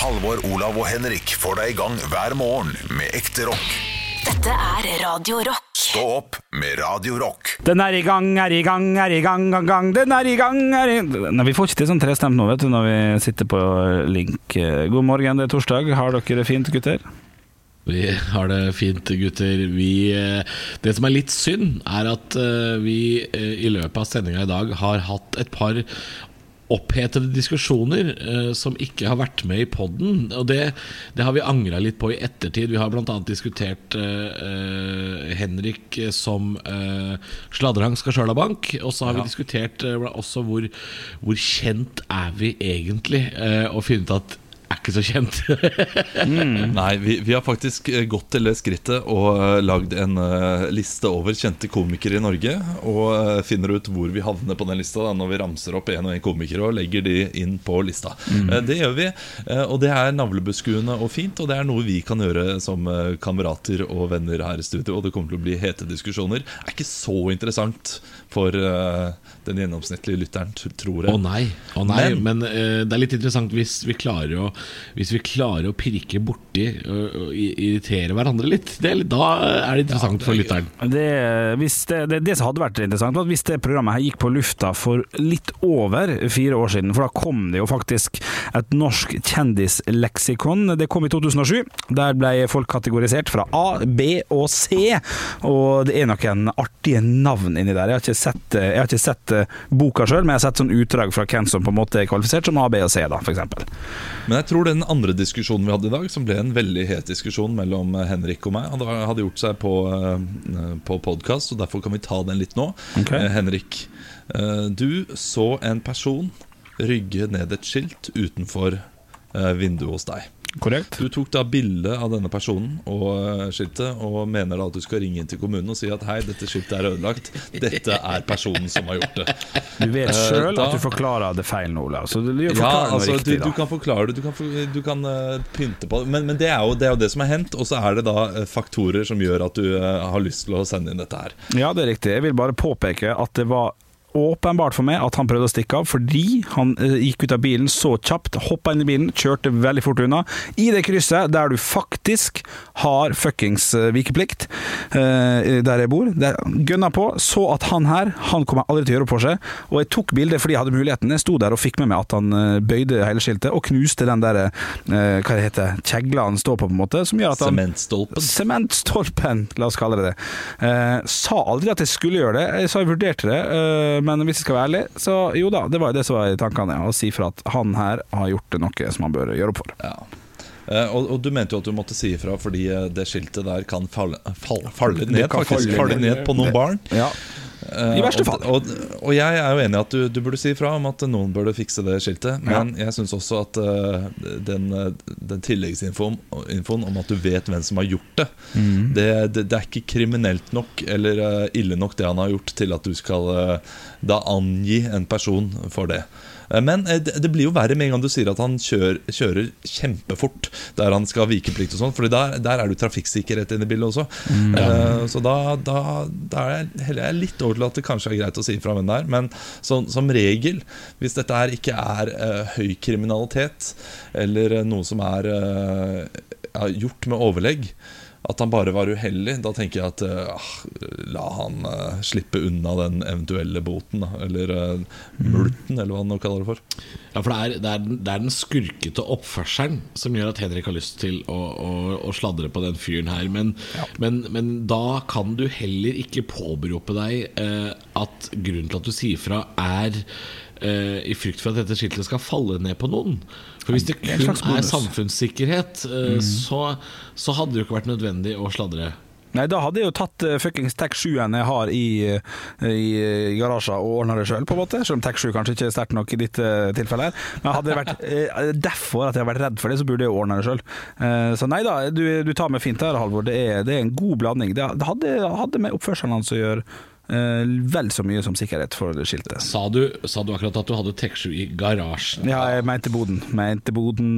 Halvor, Olav og Henrik får deg i gang hver morgen med ekte rock. Dette er Radio Rock. Stå opp med Radio Rock. Den er i gang, er i gang, er i gang, gang, gang. Den er i gang, er i Nei, Vi får ikke til sånn trestemt nå, vet du, når vi sitter på link. God morgen, det er torsdag. Har dere det fint, gutter? Vi har det fint, gutter. Vi, eh, det som er litt synd, er at eh, vi eh, i løpet av sendinga i dag har hatt et par opphetede diskusjoner eh, som ikke har vært med i poden. Og det, det har vi angra litt på i ettertid. Vi har bl.a. diskutert eh, eh, Henrik som eh, sladrehang skal sjøl ha bank. Og så har vi diskutert eh, også hvor, hvor kjent er vi egentlig, eh, og funnet at er ikke så kjent. Nei, vi, vi har faktisk eh, gått til det skrittet og uh, lagd en uh, liste over kjente komikere i Norge. Og uh, finner ut hvor vi havner på den lista da, når vi ramser opp en og en komikere og legger de inn på lista. Eh, det gjør vi, og det er navlebeskuende og fint. Og det er noe vi kan gjøre som kamerater og venner her i studio. Og det kommer til å bli hete diskusjoner. Det er ikke så interessant for den gjennomsnittlige lytteren, tror tror Å jeg. nei, å nei. Men- men, uh, det er litt interessant hvis vi klarer å, hvis vi klarer å pirke borti og, og irritere hverandre litt. Det, er da er det interessant for lytteren. Det, hvis det, det, det som hadde vært interessant, var at hvis det programmet her gikk på lufta for litt over fire år siden, for da kom det jo faktisk et norsk kjendisleksikon. Det kom i 2007. Der ble folk kategorisert fra A, B og C, og det er noen artige navn inni der. Jeg har ikke sett, jeg har ikke sett eh, boka sjøl, men jeg har sett sånn utdrag fra hvem som på en måte er kvalifisert som A, B og C, da, eksempel. Men jeg tror den andre diskusjonen vi hadde i dag, som ble en veldig het diskusjon mellom eh, Henrik og meg, hadde, gjort seg på, eh, på podkast, og derfor kan vi ta den litt nå. Ok. Eh, Henrik, du så en person rygge ned et skilt utenfor vinduet hos deg. Korrekt? Du tok da bilde av denne personen og eh, skiltet, og mener da at du skal ringe inn til kommunen og si at hei, dette skiltet er ødelagt. Dette er personen som har gjort det. Du vet Eh, sjøl at du forklarer det feil nå, Olav. Så du gjør Ja, altså, riktig, du, du kan forklare det, du kan, du kan eh, pynte på det. Men, men det, er jo, det er jo det som har hendt, og så er det da faktorer som gjør at du har lyst til å sende inn dette her. Ja, det er riktig. Jeg vil bare påpeke at det var åpenbart for meg at han prøvde å stikke av, fordi han eh, gikk ut av bilen så kjapt, hoppa inn i bilen, kjørte veldig fort unna. I det krysset der du faktisk har fuckings eh, vikeplikt, eh, der jeg bor, der gønna på, så at han her, han kommer aldri til å gjøre for seg, og jeg tok bildet fordi jeg hadde muligheten. Jeg sto der og fikk med meg at han bøyde hele skiltet, og knuste den der, hva det heter, kjegla han står på, på en måte, som gjør at han Sementstolpen. Sementstolpen, la oss kalle det det. Sa aldri at jeg skulle gjøre det, jeg sa jeg vurderte det, men hvis jeg skal være ærlig, så jo da, det var jo det som var i tankene. Å si fra at han her har gjort noe som han bør gjøre opp for. Ja. Eh, og, og du mente jo at du måtte si ifra fordi eh, det skiltet der kan falle, falle, falle ned, kan faktisk. Falle ned på noen barn. Ja. Eh, I verste og- fall. Og, og jeg er jo enig i at du, du burde si ifra om at noen burde fikse det skiltet. Men jeg syns også at uh, den, eh, den tilleggsinfoen infoen om at du vet hvem som har gjort det, Mm. det, det, det er ikke kriminelt nok eller uh, ille nok det han har gjort, til at du skal uh, da angi en person for det. Eh, Men eh, det blir jo verre med en gang du sier at han kjører, kjører kjempefort der han skal ha vikeplikt og sånn, for der, der er du trafikksikkerhet inne i bildet også. Eh, Så da, da, da er heller jeg litt over til at det kanskje er greit å si ifra hvem det er. Men som, som regel, hvis dette her ikke er uh, høy kriminalitet, eller noe som er uh, ja, gjort med overlegg, at han bare var uheldig, da tenker jeg at ah, la han uh, slippe unna den eventuelle boten, da. Eller uh, multen, eller hva han nå kaller det for. Ja, for det er, det, er den, det er den skurkete oppførselen som gjør at Henrik har lyst til å, å, å sladre på den fyren her. Men, men, men da kan du heller ikke påberope deg at grunnen til at du sier fra, er i frykt for at dette skiltet skal falle ned på noen. For hvis det Det er kun er samfunnssikkerhet, mm. så, så hadde det jo ikke vært nødvendig å sladre. Nei, da hadde jeg jo tatt uh, fuckings Tech 7-en jeg har i, uh, i, i garasjen og ordna det sjøl, på en måte. Selv om Tech 7 kanskje ikke er sterkt nok i ditt uh, tilfelle her. Men hadde det vært uh, derfor at jeg har vært redd for det, så burde jeg jo ordna det sjøl. Uh, så nei da, du, du tar meg fint her, Halvor. Det er, det er en god blanding. Det, det hadde, hadde med oppførselen hans å gjøre. Uh, vel så mye som sikkerhet for det skiltet. Sa du, sa du akkurat at du hadde Tech7 i garasjen? Ja, jeg mente Boden. Mente Boden.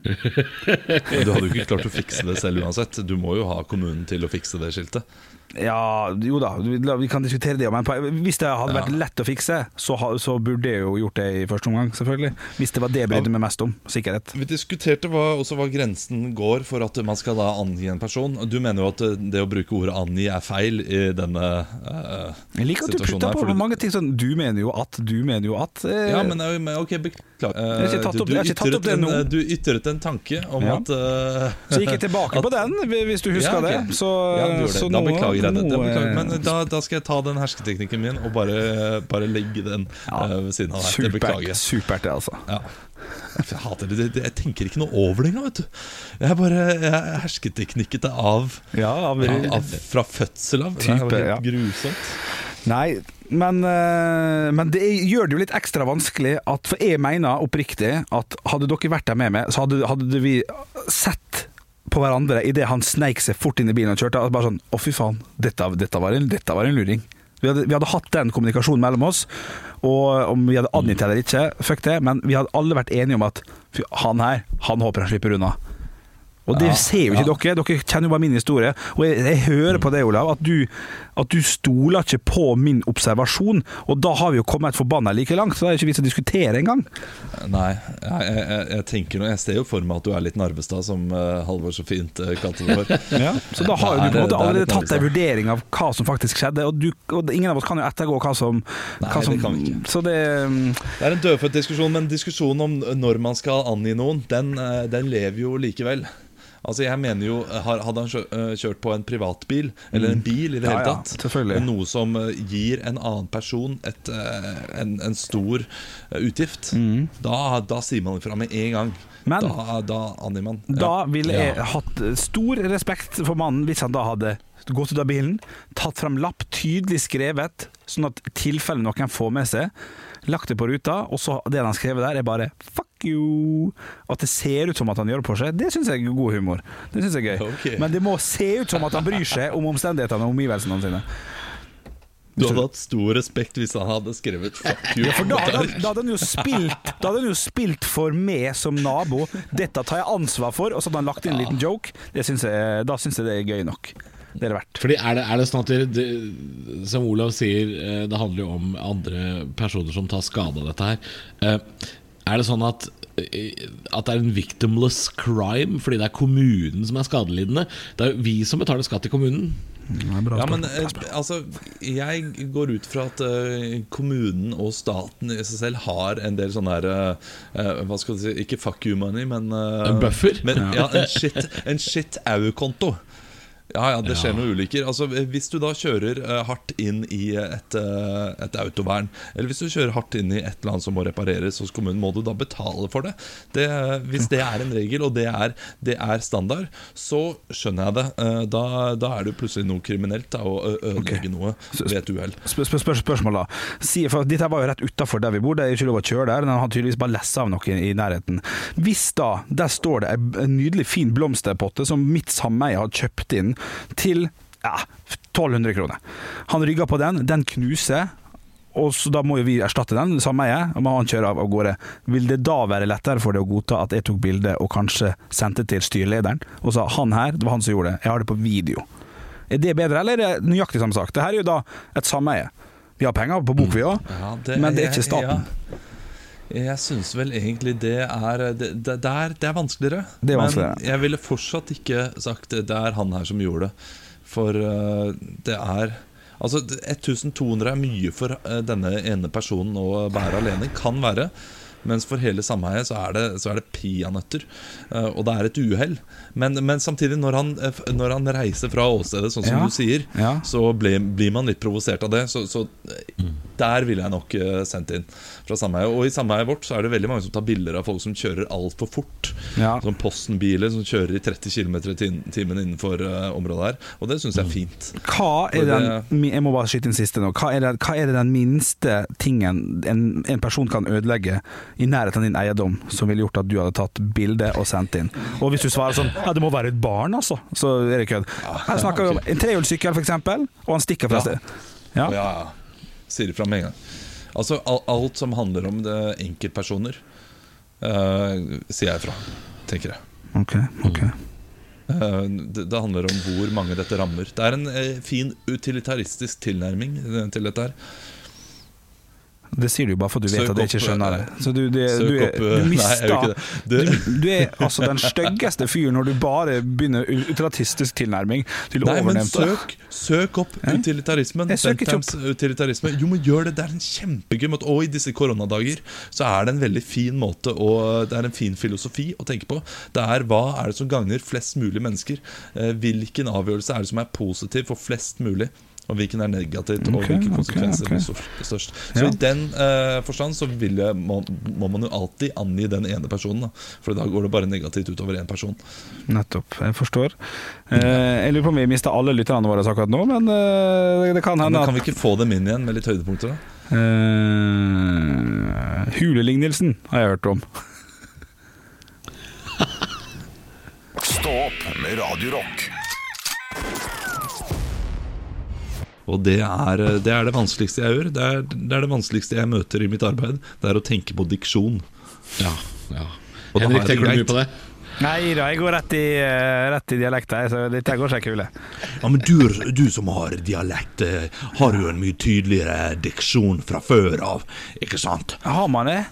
Du hadde jo ikke klart å fikse det selv uansett. Du må jo ha kommunen til å fikse det skiltet. Ja, jo da, vi kan diskutere det. Men hvis det hadde vært lett å fikse, så, så burde jeg jo gjort det i første omgang, selvfølgelig. Hvis det var det jeg brydde meg mest om. Sikkerhet. Vi diskuterte hva, også hva grensen går for at man skal da angi en person. Du mener jo at eh, det å bruke ordet 'angi' er feil i denne uh, Jeg liker at du putter på mange ting sånn Du mener jo at, du mener jo at eh, Ja, men, eh, ok, beklager. Uh, Jeg har ikke tatt du- opp- du det ytret nå. en- Du ytret en tanke om Ja. at uh, Så gikk jeg tilbake på den, hvis du husker Ja, okay. det. Så, ja, du gjorde det. så Da beklager det. nå, det beklager. eh, Men da, da skal jeg ta den hersketeknikken min og bare, bare legge den Ja, uh, ved siden av deg. Det beklager. Supert, det, altså. Ja. Jeg hater det. det. det- Jeg tenker ikke noe over det engang, vet du. Jeg bare jeg er hersketeknikket av, Ja, av, Fra fødsel av. Det er helt grusomt. Nei, men, eh, men det gjør det jo litt ekstra vanskelig at, For jeg mener oppriktig at hadde dere vært der med meg, så hadde, hadde vi sett på hverandre idet han sneik seg fort inn i bilen og kjørte. og Bare sånn Å, fy faen, dette, dette, var en, dette var en luring. Vi hadde, vi hadde hatt den kommunikasjonen mellom oss, og om vi hadde angitt eller ikke, fuck det, men vi hadde alle vært enige om at fy, han her, han håper han slipper unna. Og det Ja, ser jo ikke dere, dere kjenner jo bare min historie. Og jeg, jeg hører på det, Olav, at du, at du stoler ikke på min observasjon. Og da har vi jo kommet forbanna like langt, så det er ikke vits å diskutere engang. Nei, jeg, jeg, jeg, tenker noe Jeg ser jo for meg at du er litt Narvestad, som uh, Halvor så fint uh, kalte det for. Så da har jo du på en måte er allerede tatt en vurdering av hva som faktisk skjedde, og, du, og ingen av oss kan jo ettergå hva som, Nei, hva som det kan vi ikke. Så det um... Det er en dødfødt diskusjon, men diskusjonen om når man skal angi noen, den, eh, den lever jo likevel. Altså jeg mener jo, Hadde han eh, kjørt på en privatbil, eller en bil i det Ja, hele ja, tatt, selvfølgelig. noe som eh, gir en annen person et, eh, en, en stor utgift, utgift, da, da sier man ifra med en gang. Mm. Men- da, da angir man. Da ville jeg hatt stor respekt for mannen hvis han da hadde gått ut av bilen, tatt frem lapp, tydelig skrevet, sånn at i tilfelle noen får med seg, lagt det på ruta, og så det han skrevet der, er bare 'fuck you'. At det ser ut som at han gjør det på seg, det syns jeg er god humor. Det synes jeg er gøy. Okay. Men det må se ut som at han bryr seg om omstendighetene og omgivelsene sine. Du hadde hatt stor respekt hvis han hadde skrevet 'fuck you'. For da han- da hadde han jo spilt Da hadde han jo spilt for meg som nabo. Dette tar jeg ansvar for, og så hadde han lagt inn en liten joke. Det synes jeg, da syns jeg det er gøy nok. Det er det verdt. Fordi er det, er det sånn at det, det, Som Olav sier, eh, det handler jo om andre personer som tar skade av dette her. Eh, Er det sånn at eh, at det er en victimless crime fordi det er kommunen som er skadelidende? Det er jo vi som betaler skatt til kommunen. Ja, men altså Jeg går ut fra at kommunen og staten i seg selv har en del sånne her eh, Hva skal du si Ikke fuck you money, men uh, En buffer? Men, ja, en shit, en shit au-konto. Ja, ja, det skjer noen ulykker. Altså, Hvis du da kjører uh, hardt inn i et, uh, et autovern, eller hvis du kjører hardt inn i et eller annet som må repareres hos kommunen, må du da betale for det? det hvis det er en regel, og det er, det er standard, så skjønner jeg det. Eh, Da, da er det plutselig noe kriminelt da, å ødelegge ødelegge noe ved et uhell. Spør, spør, spør, spørsmål da si, for Dette var jo rett utafor der vi bor, det er ikke lov å kjøre der. Han har tydeligvis bare lessa av noe i nærheten. Hvis da der står det en- en nydelig fin blomsterpotte som mitt sameie har kjøpt inn til ja, 1200 kroner. Han rygger på den, den knuser. Og så Da må jo vi erstatte den, sameiet, og han kjører av av gårde. Vil det da være lettere for deg å godta at jeg tok bilde og kanskje sendte til styrelederen og sa han her, det var han som gjorde det, jeg har det på video. Er det bedre, eller er det nøyaktig samme sak? Det her er jo da et sameie. Vi har penger på bok, vi òg, Ja, men det er ikke staten. Ja. Jeg syns vel egentlig det er Det, det, det, er, det er vanskeligere. Det er vanskeligere. Men jeg ville fortsatt ikke sagt det er han her som gjorde det. For uh, det er Altså, 1200 er mye for uh, denne ene personen å bære alene. Kan være. Mens for hele sameiet så er det, så er det peanøtter. Uh, og det er et uhell. Men, men samtidig, når han, eh, når han reiser fra åstedet, sånn som Ja. du sier, Ja. så ble, blir man litt provosert av det. Så, så eh, der ville jeg nok eh, sendt inn fra sameiet. Og i sameiet vårt så er det veldig mange som tar bilder av folk som kjører altfor fort. Ja. Som Posten-biler som kjører i 30 km i timen innenfor uh, området her. Og det syns jeg er fint. Hva er den, det- jeg må bare skyte inn siste nå. Hva er, det, hva er det den minste tingen en, en person kan ødelegge i nærheten av din eiendom, som ville gjort at du hadde tatt bilde og sendt inn? Og hvis du svarer sånn Ja, det må være et barn, altså. Så er det kødd. Her snakker vi om en trehjulssykkel, f.eks., og han stikker fra Ja. sted. Ja. Ja, ja. Sier ifra med en gang. Altså alt som handler om det enkeltpersoner, uh, sier jeg ifra. Tenker jeg. Ok, ok. Eh, Det, det handler om hvor mange dette rammer. Det er en eh, fin utilitaristisk tilnærming til dette her. Det sier du bare for du vet Søk at jeg ikke skjønner det. Så du, det, du, er, du eh, nei, jeg mister det. du, Du- du er altså den styggeste fyren når du bare begynner utratistisk tilnærming til Nei, men søk, søk opp utilitarismen. Ikke Bentams utilitarisme. Jo, men gjør det. Det er en kjempegøy måte. Og i disse koronadager så er det en veldig fin måte og Det er en fin filosofi å tenke på. Det er hva er det som gagner flest mulig mennesker? Eh, Hvilken avgjørelse er det som er positiv for flest mulig? Og hvilken er negativt, og hvilke konsekvenser konsekvenser okay. blir størst-. Så Ja. i den eh, forstand så vil jeg, må, må man jo alltid angi den ene personen. Da. For da går det bare negativt utover én person. Nettopp, jeg forstår. Eh, jeg lurer på om vi mista alle lytterne våre akkurat nå, men eh, det kan Men hende kan vi ikke få dem inn igjen med litt høydepunkter? da? uh, Hulelignelsen har jeg hørt om. Stå opp med Radio Og det er, det er det vanskeligste jeg gjør. Det er, det er det vanskeligste jeg møter i mitt arbeid. Det er å tenke på diksjon. Ja, ja. Og Henrik, tenker du mye på det? Nei da, jeg går rett i, eh, rett i dialekt, her, så dette går seg kule. Ja, men du, du som har dialekt, eh, har jo en mye tydeligere diksjon fra før av, ikke sant? Har man det?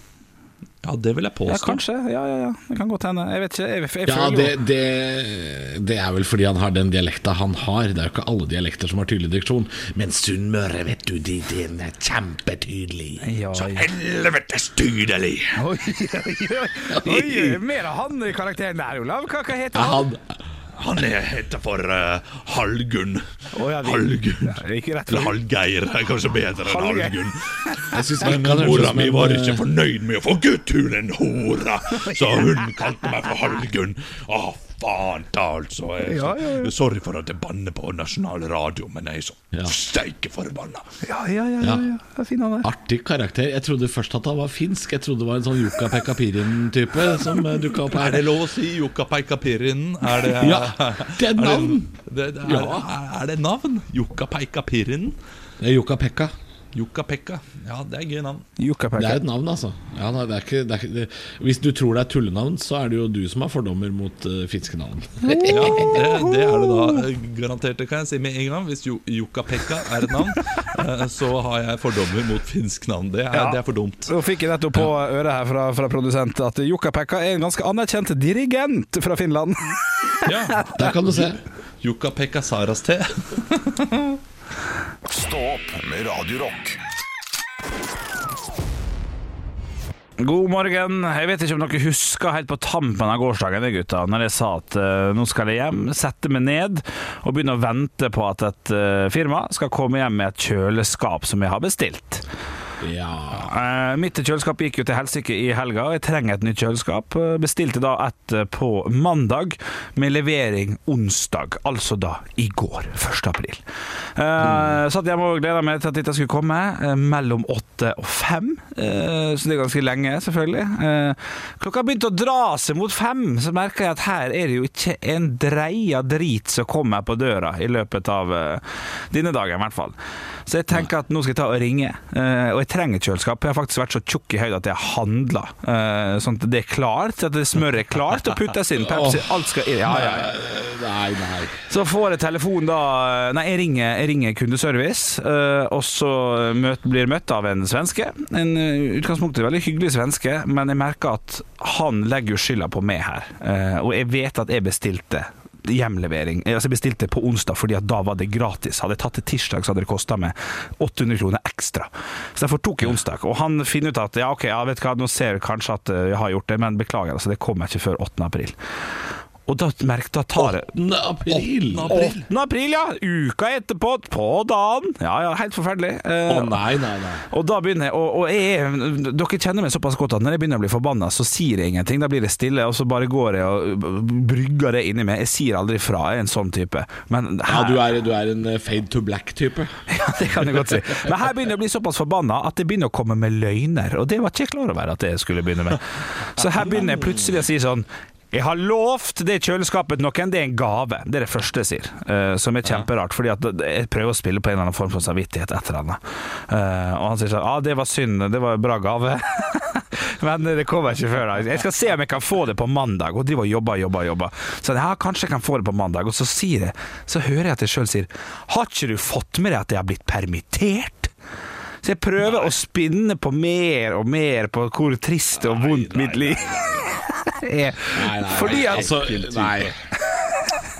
Ja, det vil jeg påstå. Ja, kanskje. Ja, ja, ja. Det kan godt hende. Jeg vet ikke. Jeg, jeg, jeg Ja, det, det, det er vel fordi han har den dialekta han har. Det er jo ikke alle dialekter som har tydelig diksjon. Men Sunnmøre, vet du, de, den er kjempetydelig. Ja, Så helvetes tydelig! Oi, oi, oi, oi, mer av han i karakteren der, Olav. Hva, hva heter Ja, han? han, Han er, heter for uh, Hallgunn. Oh, ja, vi- Hallgunn. Ja, Eller Hallgeir er kanskje bedre enn. Hallgunn. jeg synes ikke Men mora mi var eh, ikke fornøyd med å få gutt, hun en hora. Så hun kalte meg for Hallgunn. Å, faen ta, altså. Jeg, er Ja, ja, ja. Sorry for at jeg banner på nasjonal radio, men jeg er så Ja. steike forbanna. Ja, ja, ja. ja, ja. Det er fin han er. Artig karakter. Jeg trodde først at han var finsk. Jeg trodde det var en sånn Jukka-Pekka Pirin-type som dukka opp Er det lov å si Jukka-Peika-Pirinen? Er det, Ja, det er er navn! Det, det, er, Ja. er det navn? Jukka-Peika-Pirinen? Det er Jukka-Pekka. Jukka-Pekka. Ja, det er gøy navn. Det er et navn, altså. Ja, nei, det er ikke, det er ikke, det, hvis du tror det er tullenavn, så er det jo du som har fordommer mot uh, finske navn. Ja, det, det er det da garantert. Det kan jeg si med en gang. Hvis Jo- Jukka-Pekka er et navn, eh, så har jeg fordommer mot finsk navn. Det er, Ja. det er for dumt. Nå fikk jeg nettopp på øret her fra, fra produsent at Jukka-Pekka er en ganske anerkjent dirigent fra Finland. Ja. Der kan du se. Jukka-Pekka Saras te. Stå opp med Radio Rock. God morgen. Jeg vet ikke om dere husker helt på tampen av gårsdagen gutta, når jeg sa at uh, nå skal jeg hjem, sette meg ned og begynne å vente på at et uh, firma skal komme hjem med et kjøleskap som jeg har bestilt. Ja. Uh, mitt kjøleskap gikk jo til helsike i helga, og jeg trenger et nytt kjøleskap. Eh, Bestilte da et eh, på mandag, med levering onsdag, altså da i går, 1. april. Uh, Satt hjemme og gleda meg til at dette skulle komme, uh, mellom åtte og fem. Uh, så det er ganske lenge, selvfølgelig. Eh, klokka begynte å dra seg mot fem, så merka jeg at her er det jo ikke en dreia drit som kommer på døra i løpet av denne dagen, i hvert fall. Så jeg tenker at nå skal jeg ta og ringe. Eh, og jeg trenger kjøleskap. Jeg har faktisk vært så tjukk i høyde at jeg handler. Uh, sånn at det er klart, at det smøret er klart og puttes inn. Pepsi, alt skal inn. Ja, ja, ja. Nei, nei. Så får jeg telefon da Nei, jeg ringer, jeg ringer kundeservice, uh, og så møt, blir møtt av en svenske. En utgangspunktet veldig hyggelig svenske, men jeg merker at han legger jo skylda på meg her. Uh, og jeg vet at jeg bestilte hjemlevering. Altså jeg bestilte på onsdag fordi at da var det gratis. Hadde jeg tatt det tirsdag, så hadde det kosta meg 800 kroner ekstra. Så derfor tok jeg onsdag. Og han finner ut at ja, ok, ja, vet hva, nå ser jeg kanskje at eh, jeg har gjort det, men beklager, altså, det kommer ikke før 8. april. Og da merk, da tar jeg 8. april. 8. april, ja! Uka etterpå, på dagen. Ja, ja, helt forferdelig. Eh, Å nei, nei, nei. og da begynner jeg, og, og jeg, er- dere kjenner meg såpass godt at når jeg begynner å bli forbanna, så sier jeg ingenting. Da blir det stille, og så bare går jeg og brygger det inni meg. Jeg sier aldri fra, jeg er en sånn type. Men Ja, du er, du er en eh, fade to black-type. ja, det kan jeg godt si. Men her begynner jeg å bli såpass forbanna at jeg begynner å komme med løgner, og det var ikke jeg klar over at jeg skulle begynne med. Så her begynner jeg plutselig å si sånn jeg har lovt det kjøleskapet noen, det er en gave. Det er det første jeg sier. Uh, som er kjemperart, fordi jeg prøver å spille på en eller annen form for samvittighet. Et eller annet. Eh, og han sier sånn Ja, ah, det var synd, det var en bra gave. Men det kommer ikke før da. Jeg skal se om jeg kan få det på mandag. Og driver og jobber, jobber, jobber. Så ja, kanskje jeg kan få det på mandag. Og så sier jeg, så hører jeg at jeg sjøl sier Har ikke du fått med deg at jeg har blitt permittert? Så jeg prøver å spinne på mer og mer på hvor trist og vondt mitt liv er. Nei, nei, Fordi at altså, nei.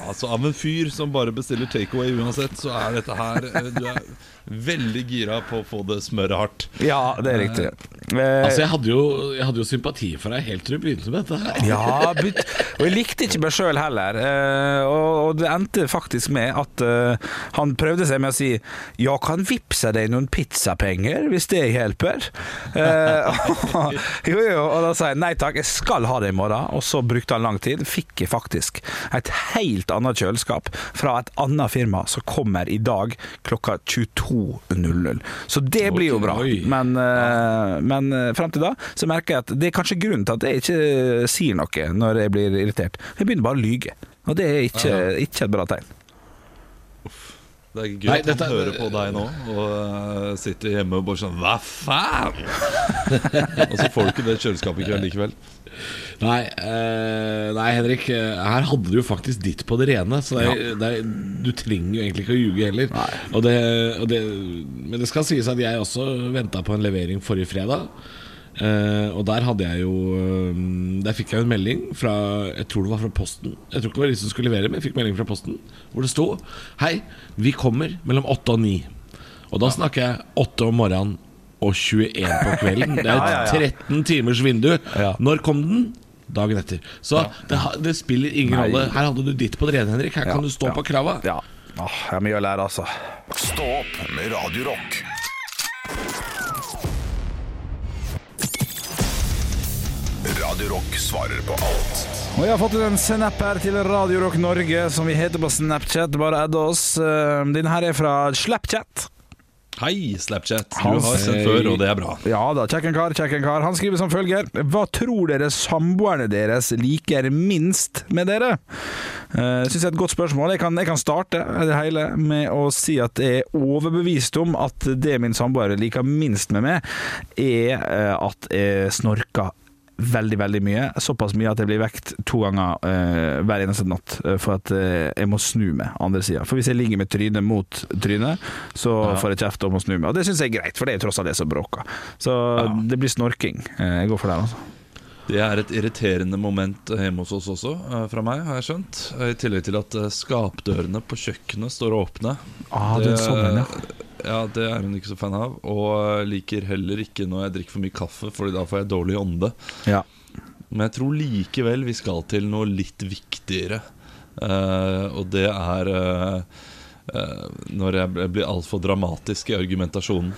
Altså Av en fyr som bare bestiller takeaway uansett, så er dette her eh, Du er veldig gira på å få det smøret hardt. Ja, det er riktig. Eh, Altså, jeg hadde, jo, jeg hadde jo sympati for deg helt til du begynte med dette her. Ja, but, og jeg likte ikke meg sjøl heller. eh, og, og det endte faktisk med at eh, han prøvde seg med å si Ja, kan vippse deg noen pizzapenger, hvis det hjelper. Eh, jo, jo, og da sa jeg nei takk, jeg skal ha det i morgen. Og så brukte han lang tid. Fikk jeg faktisk et helt annet kjøleskap fra et annet firma som kommer i dag klokka 22.00. Så det blir jo bra. Oi. Men, eh, men eh, frem til da så merker jeg at det er kanskje grunnen til at jeg ikke sier noe når jeg blir irritert. Jeg begynner bare å lyge. Og det er ikke, ikke et bra tegn. Det er gøy Nei, at han hører på deg nå og eh, sitter hjemme og bare sånn Hva faen? og så får du ikke det kjøleskapet i kveld likevel. Nei, eh, nei, Henrik. eh, Her hadde du jo faktisk ditt på det rene. Så det er, det er, du trenger jo egentlig ikke å ljuge heller. Og det, og det, men det skal sies at jeg også venta på en levering forrige fredag. Eh, og der hadde jeg jo eh, Der fikk jeg en melding fra Jeg tror det var fra Posten. Jeg tror ikke det var de som skulle levere, men jeg fikk melding fra Posten hvor det sto Hei, vi kommer mellom åtte og ni. Og da snakker jeg åtte om morgenen og 21 på kvelden. Det er et 13 timers vindu. Når kom den? Dagen etter. Så det, det spiller ingen Nei. rolle. Her hadde du ditt på det rene, Henrik. Her kan du stå ja. på krava. Ja. Åh, jeg har mye å lære, altså. Stå opp med Radio Rock. Radio Rock svarer på alt Og jeg har fått en snap her til Radio Rock Norge, som vi heter på Snapchat. Bare add oss. Denne Din her er fra Slapchat. Hei, Slapchat. Du har sendt før, og det er bra. Ja da, kjekken kar, kjekken kar. Han skriver som følger. Hva tror dere samboerne deres liker minst med dere? Uh, Syns jeg er et godt spørsmål. Jeg kan, jeg kan starte det hele med å si at jeg er overbevist om at det min samboer liker minst med meg, er eh, at jeg snorker veldig, veldig mye. Såpass mye at jeg blir vekt to ganger uh, hver eneste natt eh, for at uh, jeg må snu meg andre sida. For hvis jeg ligger med trynet mot trynet, så får jeg kjeft om å snu meg. Og det syns jeg er greit, for det er jo tross alt det som bråker. Så det blir snorking. Uh, jeg går for det, altså. Det er et irriterende moment hjemme hos oss også, fra meg, har jeg skjønt. I tillegg til at skapdørene på kjøkkenet står åpne. Ah, det er sånn, ja. Ja, det er hun ikke så fan av. Og liker heller ikke når jeg drikker for mye kaffe, Fordi da får jeg dårlig ånde. ja. Men jeg tror likevel vi skal til noe litt viktigere. Uh, og det er uh, uh, når jeg blir altfor dramatisk i argumentasjonen.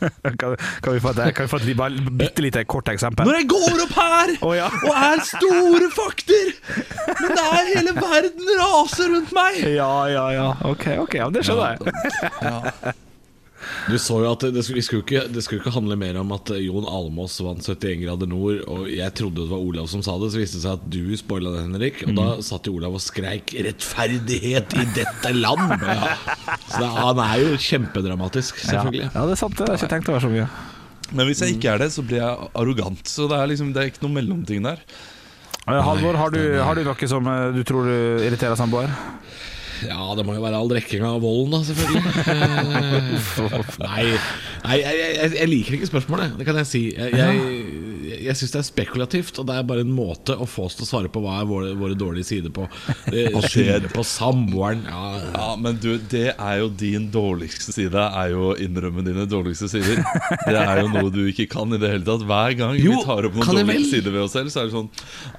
Kan, kan, vi få et, kan vi få et bare bitte lite kort eksempel? Når jeg går opp her oh, ja. og er store fakter, men det er hele verden raser rundt meg! Ja, ja, ja. Ok, ok, ja, det skjønner jeg. Du så jo at det, det, skulle, skulle ikke, det skulle ikke handle mer om at Jon Almås vant 71 grader nord, og jeg trodde det var Olav som sa det, så viste det seg at du spoila det, Henrik. Og da satt jo Olav og skreik 'rettferdighet i dette land'! Så det, han er jo kjempedramatisk, selvfølgelig. ja, det er sant. Det har ikke tenkt over så mye. Men hvis jeg ikke er det, så blir jeg arrogant. Så det er liksom Det er ikke noe mellomting der. Halvor, har du, har du noe som eh, du tror du irriterer samboer? Ja, det må jo være all drikkinga av volden, da, selvfølgelig. Eh, nei, nei jeg, jeg, jeg liker ikke spørsmålet, det kan jeg si. Jeg, jeg, jeg syns det er spekulativt, og det er bare en måte å få oss til å svare på hva er våre, våre dårlige sider på. Eh, Skylde på samboeren. Ja, Ja, Men du, det er jo din dårligste side, er jo å innrømme dine dårligste sider. Det er jo noe du ikke kan i det hele tatt. Hver gang Jo, vi tar opp noen dårlige sider ved oss selv, så er det sånn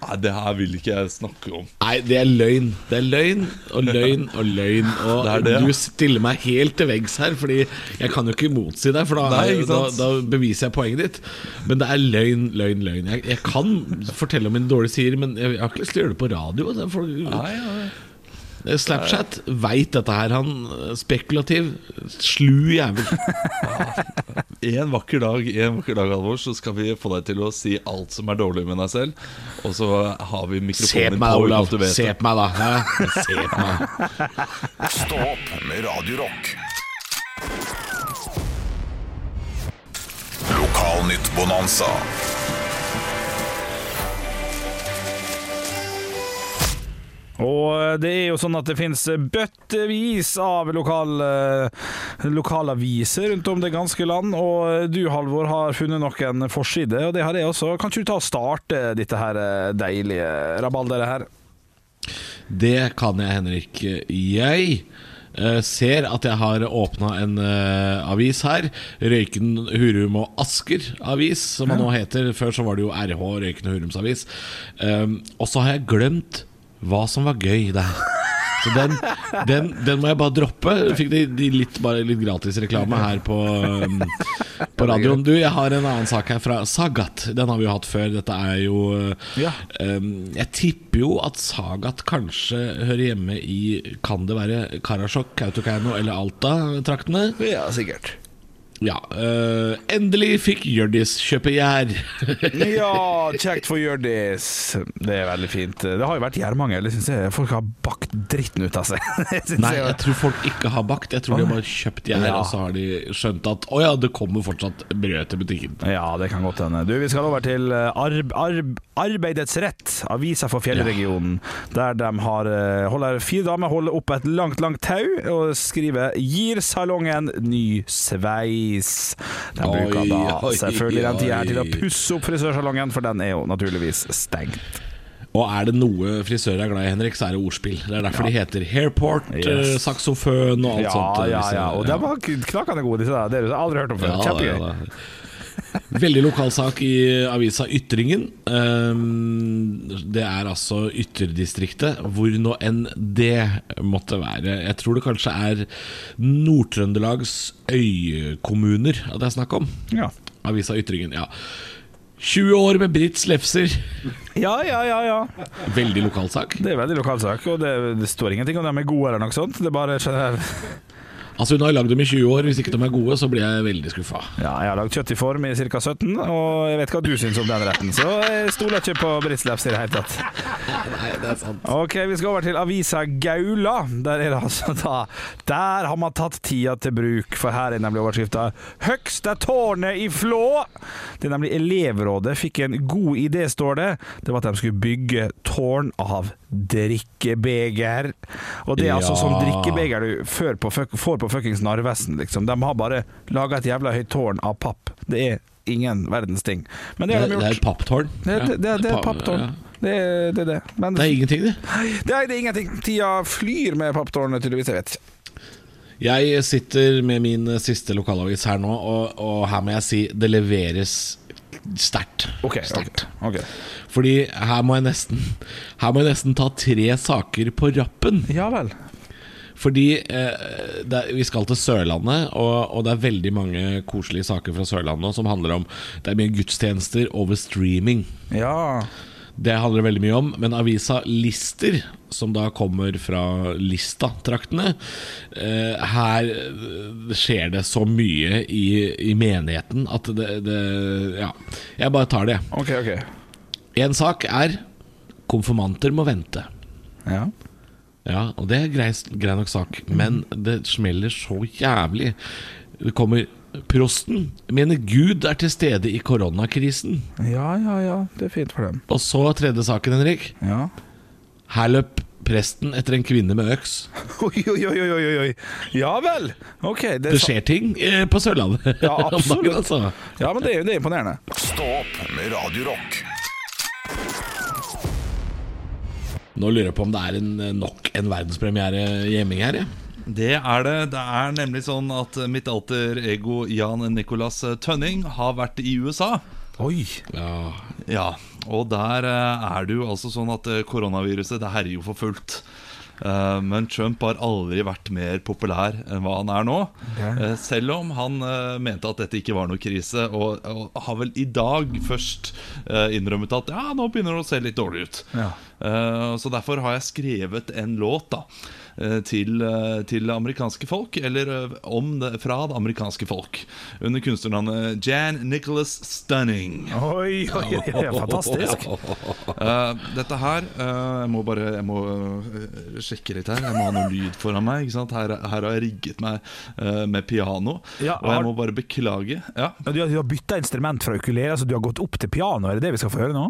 Nei, det her vil ikke jeg snakke om. Nei, det er løgn. Det er løgn og løgn og løgn. Og Det er det. du stiller meg helt til veggs her, Fordi jeg kan jo ikke motsi deg, for da, Nei, da, da beviser jeg poenget ditt. Men det er løgn, løgn, løgn. Jeg, jeg kan fortelle om mine dårlige sider, men jeg har ikke lyst til å gjøre det på radio. Det for, Nei, ja, ja. Snapchat veit dette her, han. eh, Spekulativ. Slu jævel. En vakker dag, en vakker dag Alvor, så skal vi få deg til å si alt som er dårlig med deg selv. Og så har vi mikrofonen på din på Olav. Se på meg, da. Se på meg. Stå opp med Radio Rock. Og det er jo sånn at det finnes bøttevis av lokal, eh, lokalaviser rundt om det ganske land. Og du, Halvor, har funnet noen forsider, og det har jeg også. Kan ikke du ta og starte dette her eh, deilige rabalderet her? Det kan jeg, Henrik. Jeg eh, ser at jeg har åpna en eh, avis her. Røyken, Hurum og Asker avis, som han nå heter. Før så var det jo RH, Røyken og Hurums avis. Um, og så har jeg glemt hva som var gøy der. Så den, den, den må jeg bare droppe. Fikk de, de litt, bare litt gratis reklame her på, um, på radioen. Du, jeg har en annen sak her fra Sagat. Den har vi jo hatt før. Dette er jo Ja. um, Jeg tipper jo at Sagat kanskje hører hjemme i Kan det være Karasjok, Kautokeino eller Alta-traktene? Ja, sikkert. Ja. øh, endelig fikk Hjørdis kjøpe gjær. Ja, kjekt for Hjørdis. Det er veldig fint. Det har jo vært gjærmangel. Folk har bakt dritten ut av seg. Nei, jeg- tror folk ikke har bakt. Jeg tror de har bare kjøpt gjær, Ja. og så har de skjønt at å ja, det kommer fortsatt brød til butikken. Ja, det kan godt hende. Du, Vi skal over til eh, arb, arb, Arbeidets Rett, avisa for fjellregionen. Der de har, eh, holder, fire damer holder opp et langt, langt tau og skriver 'Gir salongen ny sveis'. De Oi, bruker da selvfølgelig den tida her til å pusse opp frisørsalongen, for den er jo naturligvis stengt. Og er det noe frisører er glad i, Henrik, så er det ordspill. Det er derfor de heter Hairport, Yes. eh, saksofon og alt Ja, sånt. Ja, ja, ja. Og de var knakende gode, disse der. Det har aldri hørt om før. Ja, Kjempegøy. Ja, lokal Veldig lokalsak i avisa Ytringen. Ehm, Det er altså ytterdistriktet, hvor nå enn det måtte være. Jeg tror det kanskje er Nord-Trøndelags øykommuner at det er snakk om. Ja. Avisa Ytringen, ja. 20 år med Britt Slefser. ja, ja, ja, ja. Veldig lokalsak. Det er veldig lokalsak, og det, det står ingenting om det er gode eller noe sånt. Det er bare Altså Hun har lagd dem i 20 år. Hvis ikke de er gode, så blir jeg veldig skuffa. Ja, jeg har lagd kjøtt i form i ca. 17, og jeg vet hva du syns om den retten, så jeg stoler ikke på Britzlaps i det hele tatt. Nei, det er sant Ok, vi skal over til avisa Gaula. Der er det altså da Der har man tatt tida til bruk, for her er nemlig overskrifta 'Høgste tårnet i Flå'. Det er nemlig elevrådet fikk en god idé, står det. Det var at de skulle bygge tårn av drikkebeger. Og det er altså sånn drikkebeger du på, får på fuckings Narvesen, liksom. De har bare laga et jævla høyt tårn av papp. Det er ingen verdens ting. Men det Det, det er et papptårn. Det, Ja, det, det, det er et papptårn. ja. Det det. Det. Men Det er ingenting, det. det er, det er ingenting. Tida flyr med papptårnet, tydeligvis. Jeg vet ikke. Jeg sitter med min siste lokalavis her nå, og, og her må jeg si det leveres sterkt. Okay, okay, okay. Fordi her må jeg nesten Her må jeg nesten ta tre saker på rappen. Ja vel. Fordi eh, er, vi skal til Sørlandet, og, og det er veldig mange koselige saker fra Sørlandet nå som handler om Det er mye gudstjenester over streaming. Ja. Det handler veldig mye om, men avisa Lister, som da kommer fra Lista-traktene eh, Her eh, skjer det så mye i, i menigheten at det, det Ja. Jeg bare tar det. Ok, ok. En sak er konfirmanter må vente. Ja. Ja, og det er grei, grei nok sak, men det smeller så jævlig. Det kommer Prosten mener Gud er til stede i koronakrisen. ja, ja, ja. Det er fint for dem. Og så tredje saken, Henrik. Ja. Her løp presten etter en kvinne med øks. Oi, oi, oi, oi, oi. Ja vel. Ok. Det, er Det skjer ting eh, på Sørlandet. Ja, absolutt. altså. Ja, men det er jo det er imponerende. Stå opp med Radiorock. Nå lurer jeg på om det er en, eh, nok en verdenspremiere gjemming her. Ja. Det er det. Det er nemlig sånn at mitt alter ego Jan Nicolas Tønning har vært i USA. Oi. Ja. Ja, og der eh, er det jo altså sånn at eh, koronaviruset det herjer jo for fullt. Eh, Men Trump har aldri vært mer populær enn hva han er nå. Okay. Selv om han mente at dette ikke var noe krise, og, og har vel i dag først innrømmet at ja, nå begynner det å se litt dårlig ut. Ja. Eh, Så derfor har jeg skrevet en låt da til, eh, til det amerikanske folk, eller eh, om det, fra det amerikanske folk, under kunstnernavnet Jan Nicholas Stunning. Oi, oi, oi, oi, fantastisk. Uh, dette her uh, Jeg må bare jeg må, eh, sjekke litt her. Jeg må ha noe lyd foran meg. Ikke sant? Her, her har jeg rigget meg uh, med piano. Ja, og jeg har- må bare beklage. Ja, Ja, Du har, du har bytta instrument fra ukulele, så du har gått opp til piano? Er det det vi skal få høre nå?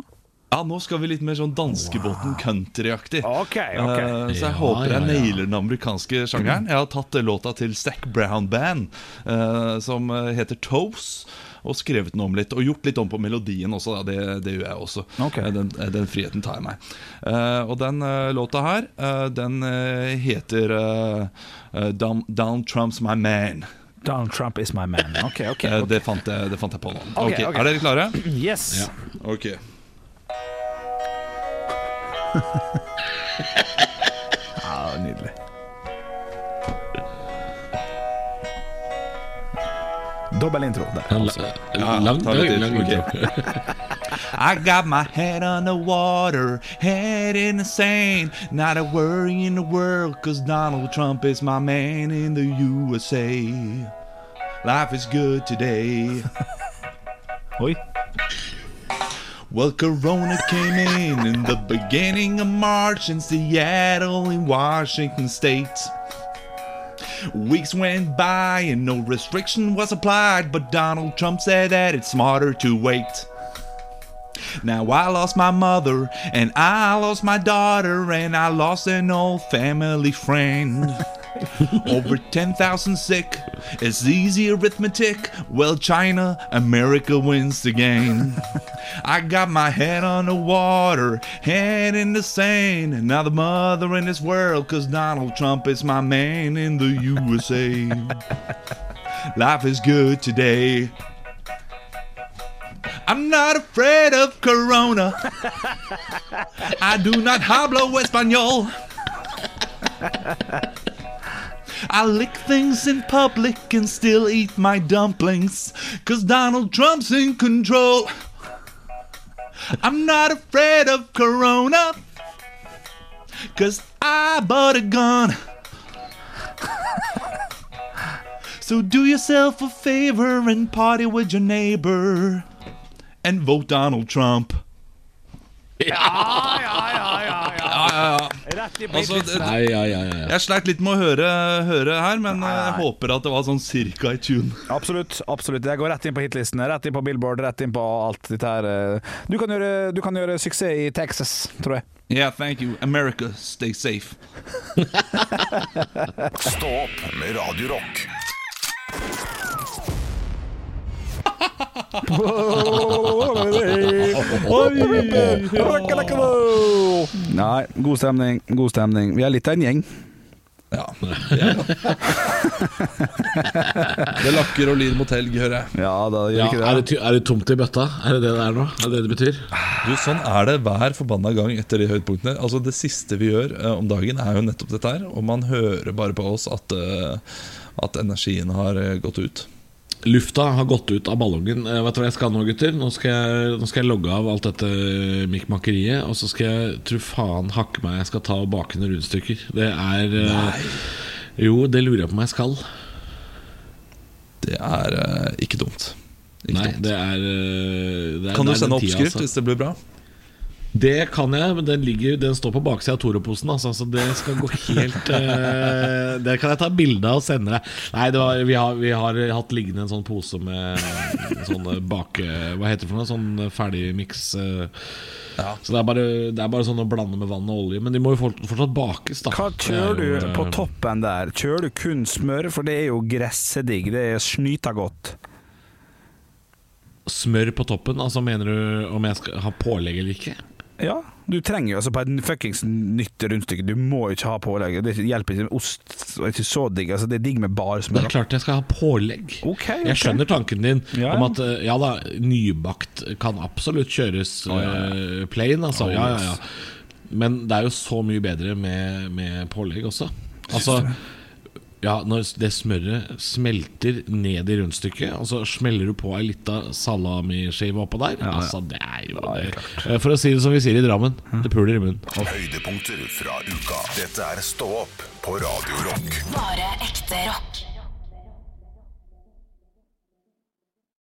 Ja, nå skal vi litt mer sånn danskebåten countryaktig. Ok, ok. Uh, så jeg Ja, håper jeg ja, ja. nailer den amerikanske sjangeren. Jeg har tatt låta til Stack Brown Band, uh, som eh, heter Toes. Og skrevet den om litt, og gjort litt om på melodien også. Da. Det, det gjør jeg også. Okay. Den, den friheten tar jeg meg. Eh, og den låta her, eh, den heter Don- Donald Trump's My Man. Donald Trump is my man. Ok, ok. okay. ok. det, fant jeg, det fant jeg på nå. Ok, Ok, ok. Er dere klare? Yes. Ok. Ja, nydelig. Dobbel intro der. Altså. La- Lang, ta det til. lang intro. I got my head on the water, head in the sand. Not a worry in the world, cause Donald Trump is my man in the USA. Life is good today. Oi. Well, Corona came in in the beginning of March in Seattle in Washington State. Weeks went by and no restriction was applied, but Donald Trump said that it's smarter to wait. Now I lost my mother, and I lost my daughter, and I lost an old family friend. Over 10,000 sick, it's easy arithmetic. Well, China, America wins the game. I got my head on the water, head in the sand, and now the mother in this world, cause Donald Trump is my man in the USA. Life is good today. I'm not afraid of Corona. I do not hablo español. I lick things in public and still eat my dumplings. Cause Donald Trump's in control. I'm not afraid of Corona. Cause I bought a gun. So do yourself a favor and party with your neighbor. And vote Donald Trump. Altså, det, Nei, ja, ja, ja. jeg sleit litt med å høre, høre her, men eh, jeg håper at det var sånn cirka i tune. Absolutt. absolutt Jeg går rett inn på hitlistene, rett inn på Billboard, rett inn på alt dette her. eh. Du kan gjøre, du kan gjøre suksess i Texas, tror jeg. Yeah, thank you. America, stay safe. Stå opp med Radio Nei, god stemning, god stemning. Vi er litt av en gjeng. Ja. det lakker og lir mot helg, hører jeg. Ja, da gjør Ja, ikke er, det. det, er det tomt i bøtta? Er det det det er nå? Er det det det betyr? Du, Sånn er det hver forbanna gang etter de høydepunktene. Altså Det siste vi gjør uh, om dagen, er jo nettopp dette her. Og man hører bare på oss at, uh, at energien har eh, gått ut. Lufta har gått ut av ballongen. Eh, vet du hva jeg skal nå, gutter? Nå skal jeg, nå skal jeg logge av alt dette mikkmakkeriet. Og så skal jeg tru faen hakke meg jeg skal ta og bake noen rundstykker. Det er eh, Jo, det lurer jeg på om jeg skal. Det er eh, ikke dumt. Ikke Nei, dumt. det er, det er Kan du sende tida, oppskrift altså. hvis det blir bra? Det kan jeg, men den, ligger, den står på baksida av Toro-posen. Altså, så det skal gå helt uh, Det kan jeg ta bilde av og sende deg. Nei, det var, vi, har, vi har hatt liggende en sånn pose med sånn bake... Hva heter det for noe? Sånn ferdigmiks. Uh, Ja. Så det er, bare, det er bare sånn å blande med vann og olje. Men de må jo fortsatt bakes, da. Hva kjører er du på eh, toppen der? Kjører du kun smør? For det er jo gressedigg. Det er snyta godt. Smør på toppen? Altså Mener du om jeg skal ha pålegg eller ikke? Ja, du trenger jo altså på et fuckings nytt rundstykke. Du må jo ikke ha pålegg. Det hjelper ikke med ost. og ikke så digg. Altså, det er digg med bare Det er klart jeg skal ha pålegg. Ok, okay. Jeg skjønner tanken din Ja, ja. om at eh, ja da, nybakt kan absolutt kjøres eh, plain, altså. ja, ja, ja. Men det er jo så mye bedre med, med pålegg også. Altså ja, Når det smøret smelter ned i rundstykket, og så smeller du på ei lita salamiskive oppå der Altså, det er jo det. Eh, For å si det som vi sier i Drammen, det puler i munnen. Høydepunkter fra uka. Dette er Stå opp på Radio Rock. Bare ekte rock.